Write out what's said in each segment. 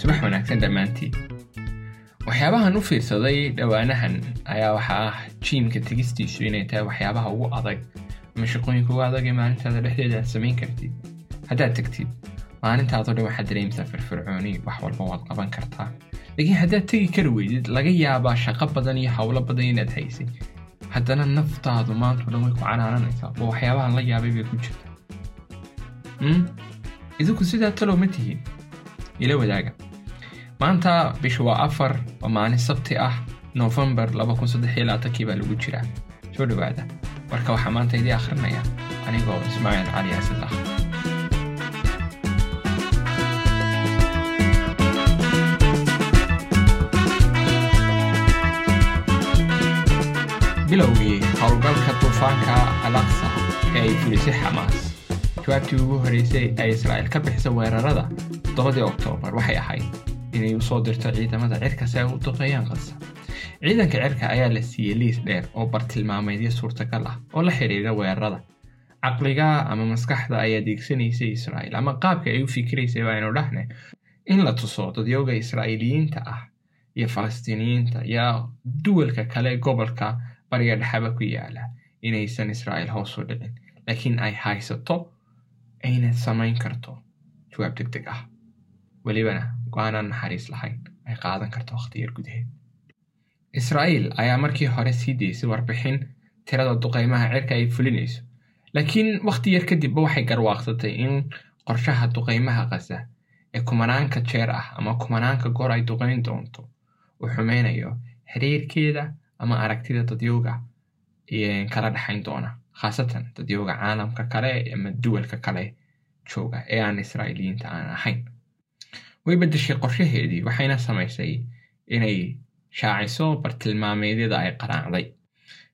subax wanaagsan dhammaantiin waxyaabahan u fiirsaday dhowaanahan ayaa waxaa ah jiimka tegistiisu inay tahay waxyaabaha ugu adag ama shaqooyinka ugu adag ee maalintaada dhexdeeda aad samayn kartid. Haddaad tegtid maalintaadoo dhan waxaad dareemsaa firfircooni wax walba waad qaban kartaa. Laakiin haddaad tegi kari weydid laga yaabaa shaqo badan iyo howlo badan inaad haysay. Haddana naftaadu maantao dhan way ku canaananaysaa oo waxyaabahan la yaabay bay ku jirta idinku sidaa talow ma tihiin ila wadaaga maanta bisha waa afar waa maalin sabti ah noofembar kii baa lagu jiraa soo dhowaada marka waxaa maanta idii akhrinaya anigoo ismaaciil cali ah bilowgii howlgalka duufaanka alaqsa. Ee ay fulisay xamaas jawaabtii ugu horreysay ay israa'iil ka bixisa weerarada toddobadii oktoobar waxay ahayd inay u soo dirto ciidamada cirka si ay u duqeeyaan qasa ciidanka cirka ayaa la siiyey liis dheer oo bartilmaameedyo suurtagal ah oo la xidhiira weerarada. Caqliga ama maskaxda ay adeegsanaysay israa'iil ama qaabka ay u fikiraysay baynu dhahne in la tuso dadyooga israa'iiliyiinta ah iyo falastiiniyiinta iyo duwalka kale gobolka bariga dhexaba ku yaalla inaysan israa'iil hoos u dhicin laakiin ay haysato ayna samayn karto jawaab deg deg ah welibana go'aanaan naxariis lahayn ay qaadan karto wakhti yar gudaheed israa'iil ayaa markii hore sii daysay warbixin tirada duqaymaha cirka ay fulinayso laakiin wakhti yar kadibba waxay garwaaqsatay in qorshaha duqaymaha qasa ee kumanaanka jeer ah ama kumanaanka goor ay duqayn doonto uu xumeynayo xiriirkeeda ama aragtida dadyooga kala dhexayn doona khaasatan dadyooga caalamka kale ama duwalka kale jooga ee aan israa'iiliyiinta aan ahayn way beddeshay qorshaheedii waxayna samaysay inay shaaciso bartilmaameedyada ay qaraacday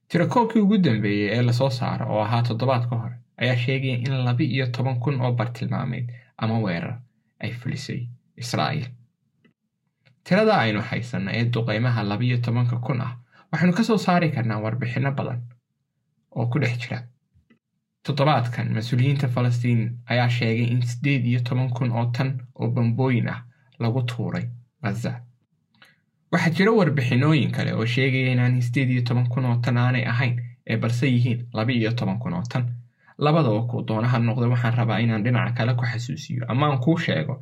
tirakoobkii ugu dambeeyey ee la soo saaro oo ahaa toddobaad ka hor ayaa sheegaya in laba iyo toban kun oo bartilmaameed ama weerar ay fulisay israa'iil tirada aynu haysanna ee duqaymaha labiyo tobanka kun ah waxaynu ka soo saari karnaa warbixinno badan oo ku dhex jira toddobaadkan mas'uuliyiinta falastiin ayaa sheegay in siddeed iyo toban kun oo tan oo bambooyin ah lagu tuuray ghaza waxaa jira warbixinooyin kale oo sheegaya inaan siddeed iyo toban kun oo tan aanay ahayn ee balse yihiin laba iyo toban kun oo tan labadaba kuu doonaha noqda waxaan rabaa inaan dhinaca kale ku xasuusiyo ama aan kuu sheego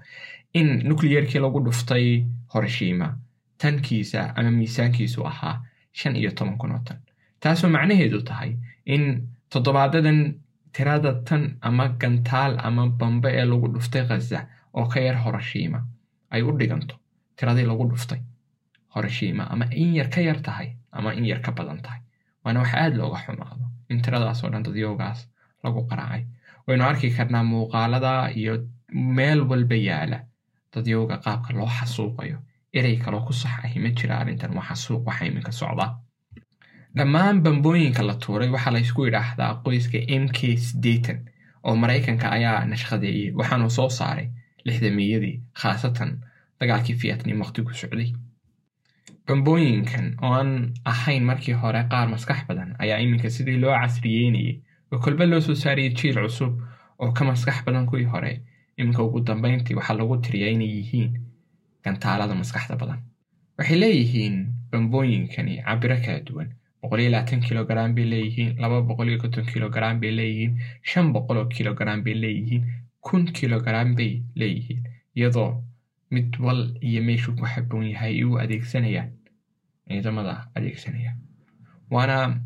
in nukliyerkii lagu dhuftay horoshiima tankiisa ama miisaankiisu ahaa shan iyo toban kun oo tan taasoo macnaheedu tahay in toddobaadadan tirada tan ama gantaal ama bambe ee lagu dhuftay khaza oo ka yar horoshiima ay u dhiganto. Tiradii lagu dhuftay horoshiima ama in yar ka yar tahay ama in yar ka badan tahay. Waana wax aada looga xumaado in tiradaasoo dhan dadyoogaas lagu qaraacay. Waynu arki karnaa muuqaalada iyo meel walba yaalla dadyooga qaabka loo xasuuqayo. Erey kaloo ku sax ahi ma jira arrintan waa xasuuq waxa iminka socdaa dhammaan bambooyinka la tuuray waxaa laysku idhaahdaa qoyska m k sideetan oo maraykanka ayaa nashqadeeyey waxaanuu soo saaray lixdamiyadii khaasatan dagaalkii fiatnim waqti ku socday. Bambooyinkan oo aan ahayn markii hore qaar maskax badan ayaa iminka sidii loo casriyeynayay oo kolba loo soo saarayay jiil cusub oo ka maskax badan kuwii hore. Iminka ugu dambayntii waxaa lagu tiriyaa inay yihiin gantaalada maskaxda badan. Waxay leeyihiin bambooyinkani cabiro kala duwan kilogram bay leeyihiin kilogram bay leeyihiin shan boqoloo kilogram bay leeyihiin kun kilogram bay leeyihiin. Iyadoo mid wal iyo meeshuu ku haboon yahay u adeegsanayaan ciidamada adeegsanaya waana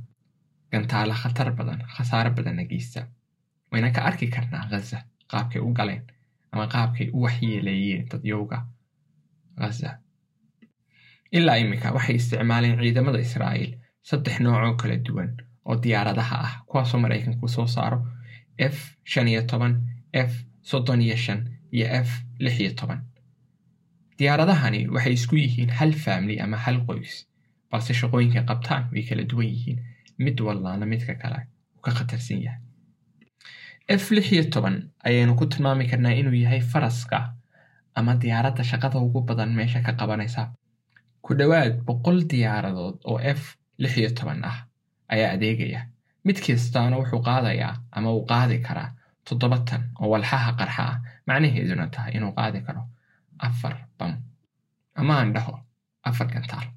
gantaalo khatar badan khasaaro badanna geysta. Wayna ka arki karnaa ghaza qaabkay u galeen ama qaabkay u waxyeeleeyeen dadyowga ghaza. Ilaa iminka waxay isticmaaleen ciidamada israa'iil saddex noocoo kala duwan oo diyaaradaha ah kuwaasoo maraykanku soo saaro. F shan iyo toban f soddon iyo shan iyo f lix iyo toban. Diyaaradahani waxay isku yihiin hal family ama hal qoys balse shaqooyinka qabtaan way kala duwan yihiin. Mid wallaana midka kale uu ka khatarsan yahay. F lix iyo toban ayaynu ku tilmaami karnaa inuu yahay faraska ama diyaaradda shaqada ugu badan meesha ka qabanaysa. Ku dhowaad boqol diyaaradood oo f lix iyo toban ah ayaa adeegaya. Mid kastaana wuxuu qaadayaa ama uu qaadi karaa toddoba tan oo walxaha qarxa ah. Macnaheeduna tahay inuu qaadi karo afar bam ama aan dhaho afar gantaal.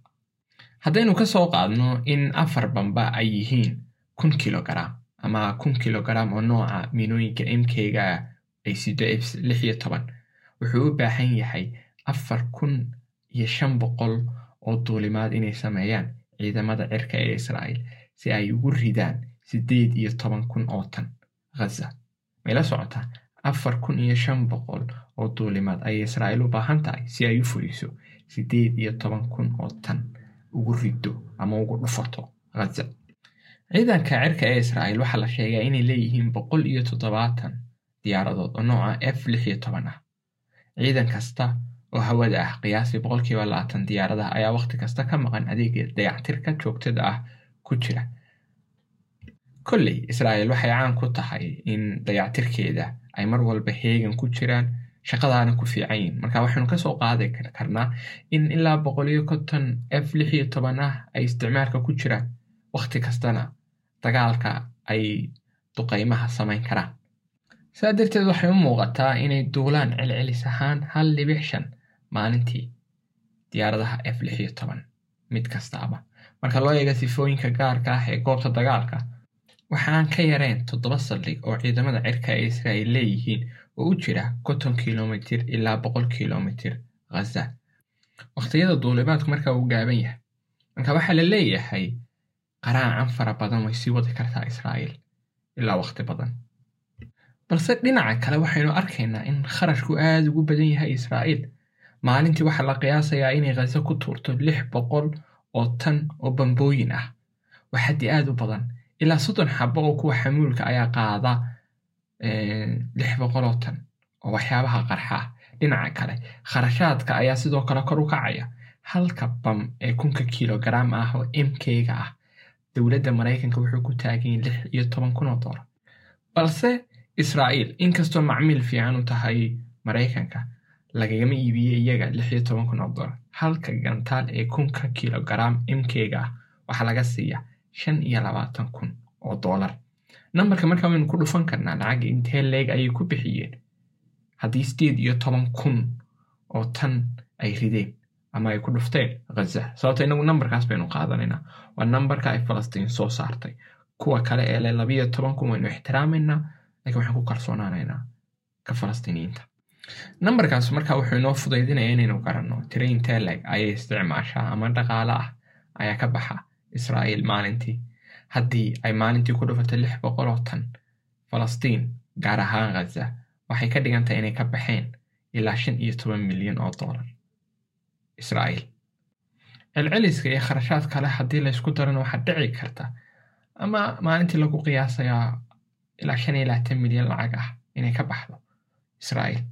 Haddaynu ka soo qaadno in afar bamba ay yihiin kun kilogaram ama kun kilogaram oo nooca miinooyinka mkga ay sido lix iyo toban wuxuu u baahan yahay afar kun iyo shan boqol oo duulimaad inay sameeyaan ciidamada cirka ee israa'iil si ay ugu ridaan siddeed iyo toban kun oo tan ghaza mayla socotaa afar kun iyo shan boqol oo duulimaad ayay israa'iil u baahan tahay si ay u fuliso siddeed iyo toban kun oo tan ugu riddo ama ugu dhufato ghaza ciidanka cirka ee israa'iil waxaa la sheegaa inay leeyihiin boqol iyo toddobaatan diyaaradood oo nooca f lix iyo toban ah. Ciidan kasta oo hawada ah qiyaasii boqolkiiba labaatan diyaaradaha ayaa wakhti kasta ka maqan adeega dayactirka joogtada ah ku jira. Kolley israa'iil waxay caan ku tahay in dayactirkeeda ay mar walba heegan ku jiraan shaqadaana ku fiican yihiin marka waxaynu ka soo qaadi karnaa in ilaa boqol iyo konton f lix iyo ah ay isticmaalka ku jiraan wakhti kastana dagaalka ay duqaymaha samayn karaan. Saa darteed waxay u muuqataa inay duulaan celcelis ahaan hal dhibic shan maalintii diyaaradaha f lix mid kastaaba. Marka loo eega sifooyinka gaarka ah ee goobta dagaalka waxaan ka yareen toddoba saldhig oo ciidamada cirka ee israa'iil leeyihiin oo u jira konton kilomitir ilaa boqol kilomitir ghaza. Wakhtiyada duulimaadku marka uu gaaban yahay. Marka waxaa la leeyahay qaraacan fara badan way sii wadi kartaa israa'iil ilaa wakhti badan. Balse dhinaca kale waxaynu arkaynaa in kharashku aada ugu badan yahay israa'iil maalintii waxaa la qiyaasayaa inay khaza ku tuurto lix boqol oo tan oo bambooyin ah. Waa xaddi aada u badan ilaa soddon xabo oo kuwa xamuulka ayaa qaada lix boqol oo tan oo waxyaabaha qarxa. Ah dhinaca kale kharashaadka ayaa sidoo kale kor u kacaya. Halka bam ee kunka kilogaram ah oo mkga ah dowladda maraykanka wuxuu ku taaganyay lix iyo toban kun oo doolar balse israa'iil inkastoo macmiil fiican u tahay maraykanka lagagama iibiyey iyaga lix kun oo doolar halka gantaal ee kunka kilogaram mkga ah waxaa laga siiya shan iyo labaatan kun oo doolar nambarka markaa waynu ku dhufan karnaa lacagga intee leeg ayay ku bixiyeen haddii sideed iyo toban kun oo tan ay rideen ama ay ku dhufteen ghaza. Sababto inagu nambarkaas baynu qaadanaynaa waa nambarka ay falastiin soo saartay. Kuwa kale ee le labiyo toban kun waynu ixtiraamaynaa laakiin waxaan ku kalsoonaanaynaa ka falastiiniyiinta nambarkaas markaa wuxuu inoo fudaydinaya inaynu garanno tira intee ayay isticmaashaa ama dhaqaale ah ayaa ka baxa israa'iil maalintii. Haddii ay maalintii ku dhufato lix boqol oo tan falastiin gaar ahaan ghaza waxay ka dhigan tahay inay ka baxeen ilaa shan iyo toban milyan oo doolar israa'iil. Celceliska iyo kharashaad kale haddii laysku darana waxaa dhici karta ama maalintii lagu qiyaasayaa ilaa shan iyo labaatan milyan lacag ah inay ka baxdo. Israa'iil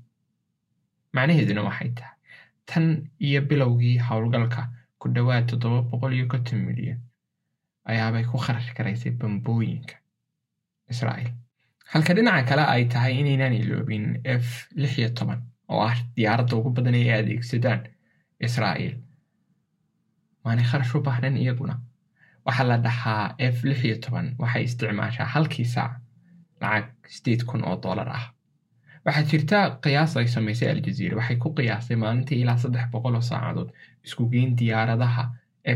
macnaheeduna waxay tahay. Tan iyo bilowgii howlgalka ku dhowaad toddoba boqol iyo konton milyan ayaabay ku kharash garaysay bambooyinka israa'iil. Halka dhinaca kale ay tahay inaynaan iloobin f lix iyo toban oo ah diyaaradda ugu badan ay adeegsadaan israa'iil. Maanay kharash u baahnan iyaguna. Waxaa la dhahaa f lix iyo toban waxay isticmaashaa halkii saac lacag sideed kun oo doolar ah waxaa jirta qiyaas ay samaysay aljaziira waxay ku qiyaastay maalintii ilaa saddex boqol oo saacadood isku geyn diyaaradaha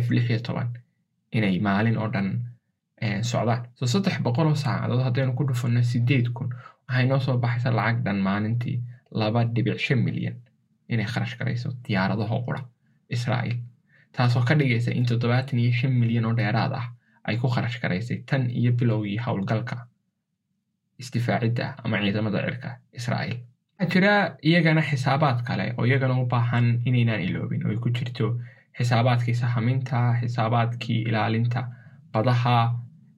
f lix iyo toban inay maalin oo dhan socdaan. So saddex boqol oo saacadood haddaynu ku dhufanno sideed kun waxay noo soo baxaysa lacag dhan maalintii laba dhibic shan milyan inay kharash garayso diyaaradaho qura israa'iil. Taasoo ka dhigaysa in toddobaatan iyo shan milyan oo dheeraad ah ay ku kharash garaysay tan iyo bilowgii howlgalka isdifaacidda ama ciidamada cirka israa'iil waxaa jira iyagana xisaabaad kale oo iyagana u baahan inaynaan iloobin oo ay ku jirto xisaabaadkii sahaminta xisaabaadkii ilaalinta badaha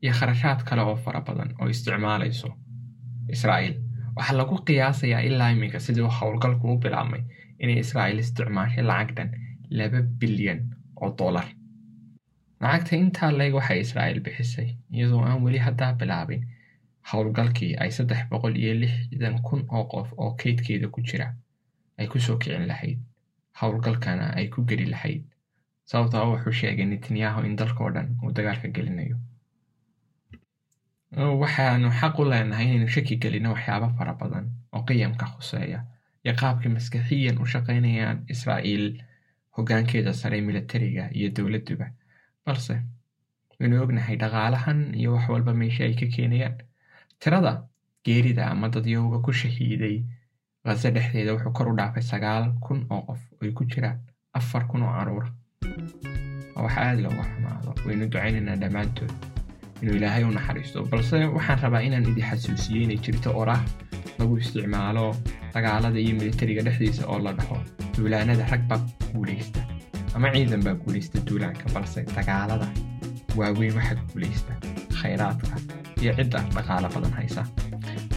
iyo kharashaad kale oo fara badan oo isticmaalayso israa'iil waxaa lagu qiyaasayaa ilaa iminka sidii howlgalku u bilaabmay inay israa'iil isticmaashay lacag dhan laba bilyan oo dollar lacagta intaa leeg waxay israa'iil bixisay iyadoo aan weli haddaa bilaabin howlgalkii ay saddex boqol iyo lixdan kun oo qof oo kaydkeeda ku jira ay ku soo kicin lahayd howlgalkana ay ku geli lahayd. Sababtoo wuxuu sheegay netanyahu in dalkao dhan uu dagaalka gelinayo. Waxaanu xaq u leenahay inaynu shaki gelino waxyaabo fara badan oo qiyamka khuseeya iyo qaabkay maskaxiyan u shaqaynayaan israa'iil hoggaankeeda sare militariga iyo dowladduba. Balse waynu ognahay dhaqaalahan iyo wax walba meesha ay ka keenayaan tirada geerida ama dadyowga ku shahiiday khaza dhexdeeda wuxuu kor u dhaafay sagaal kun oo qof oy ku jiraan afar kun oo caruura wax aada looga xumaado waynu ducaynaynaa dhammaantood. Inuu ilaahay u naxariisto balse waxaan rabaa inaan idin xasuusiyo inay jirto orah lagu isticmaalo dagaalada iyo militariga dhexdiisa oo la dhaho duulaanada rag baa guulaysta ama ciidan baa guulaysta duulaanka balse dagaalada waaweyn waxa guulaysta khayraadka iyo cidda dhaqaalo badan haysa.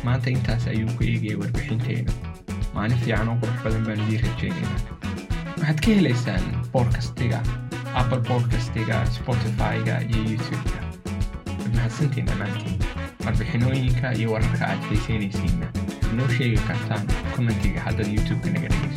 Maanta intaas ayuu ku eegaya warbixinteyna maalin fiican oo qurux badan baan idiin rajeynaynaa waxaad ka helaysaan boodkastiga apple boodkastiga spotify-ga iyo youtube-ka waad mahadsantiin dhammaantiin warbixinooyinka iyo wararka aad xiiseynaysiinna inoo sheegi kartaan kommentiga haddaad youtube-ka naga dhegaysanayso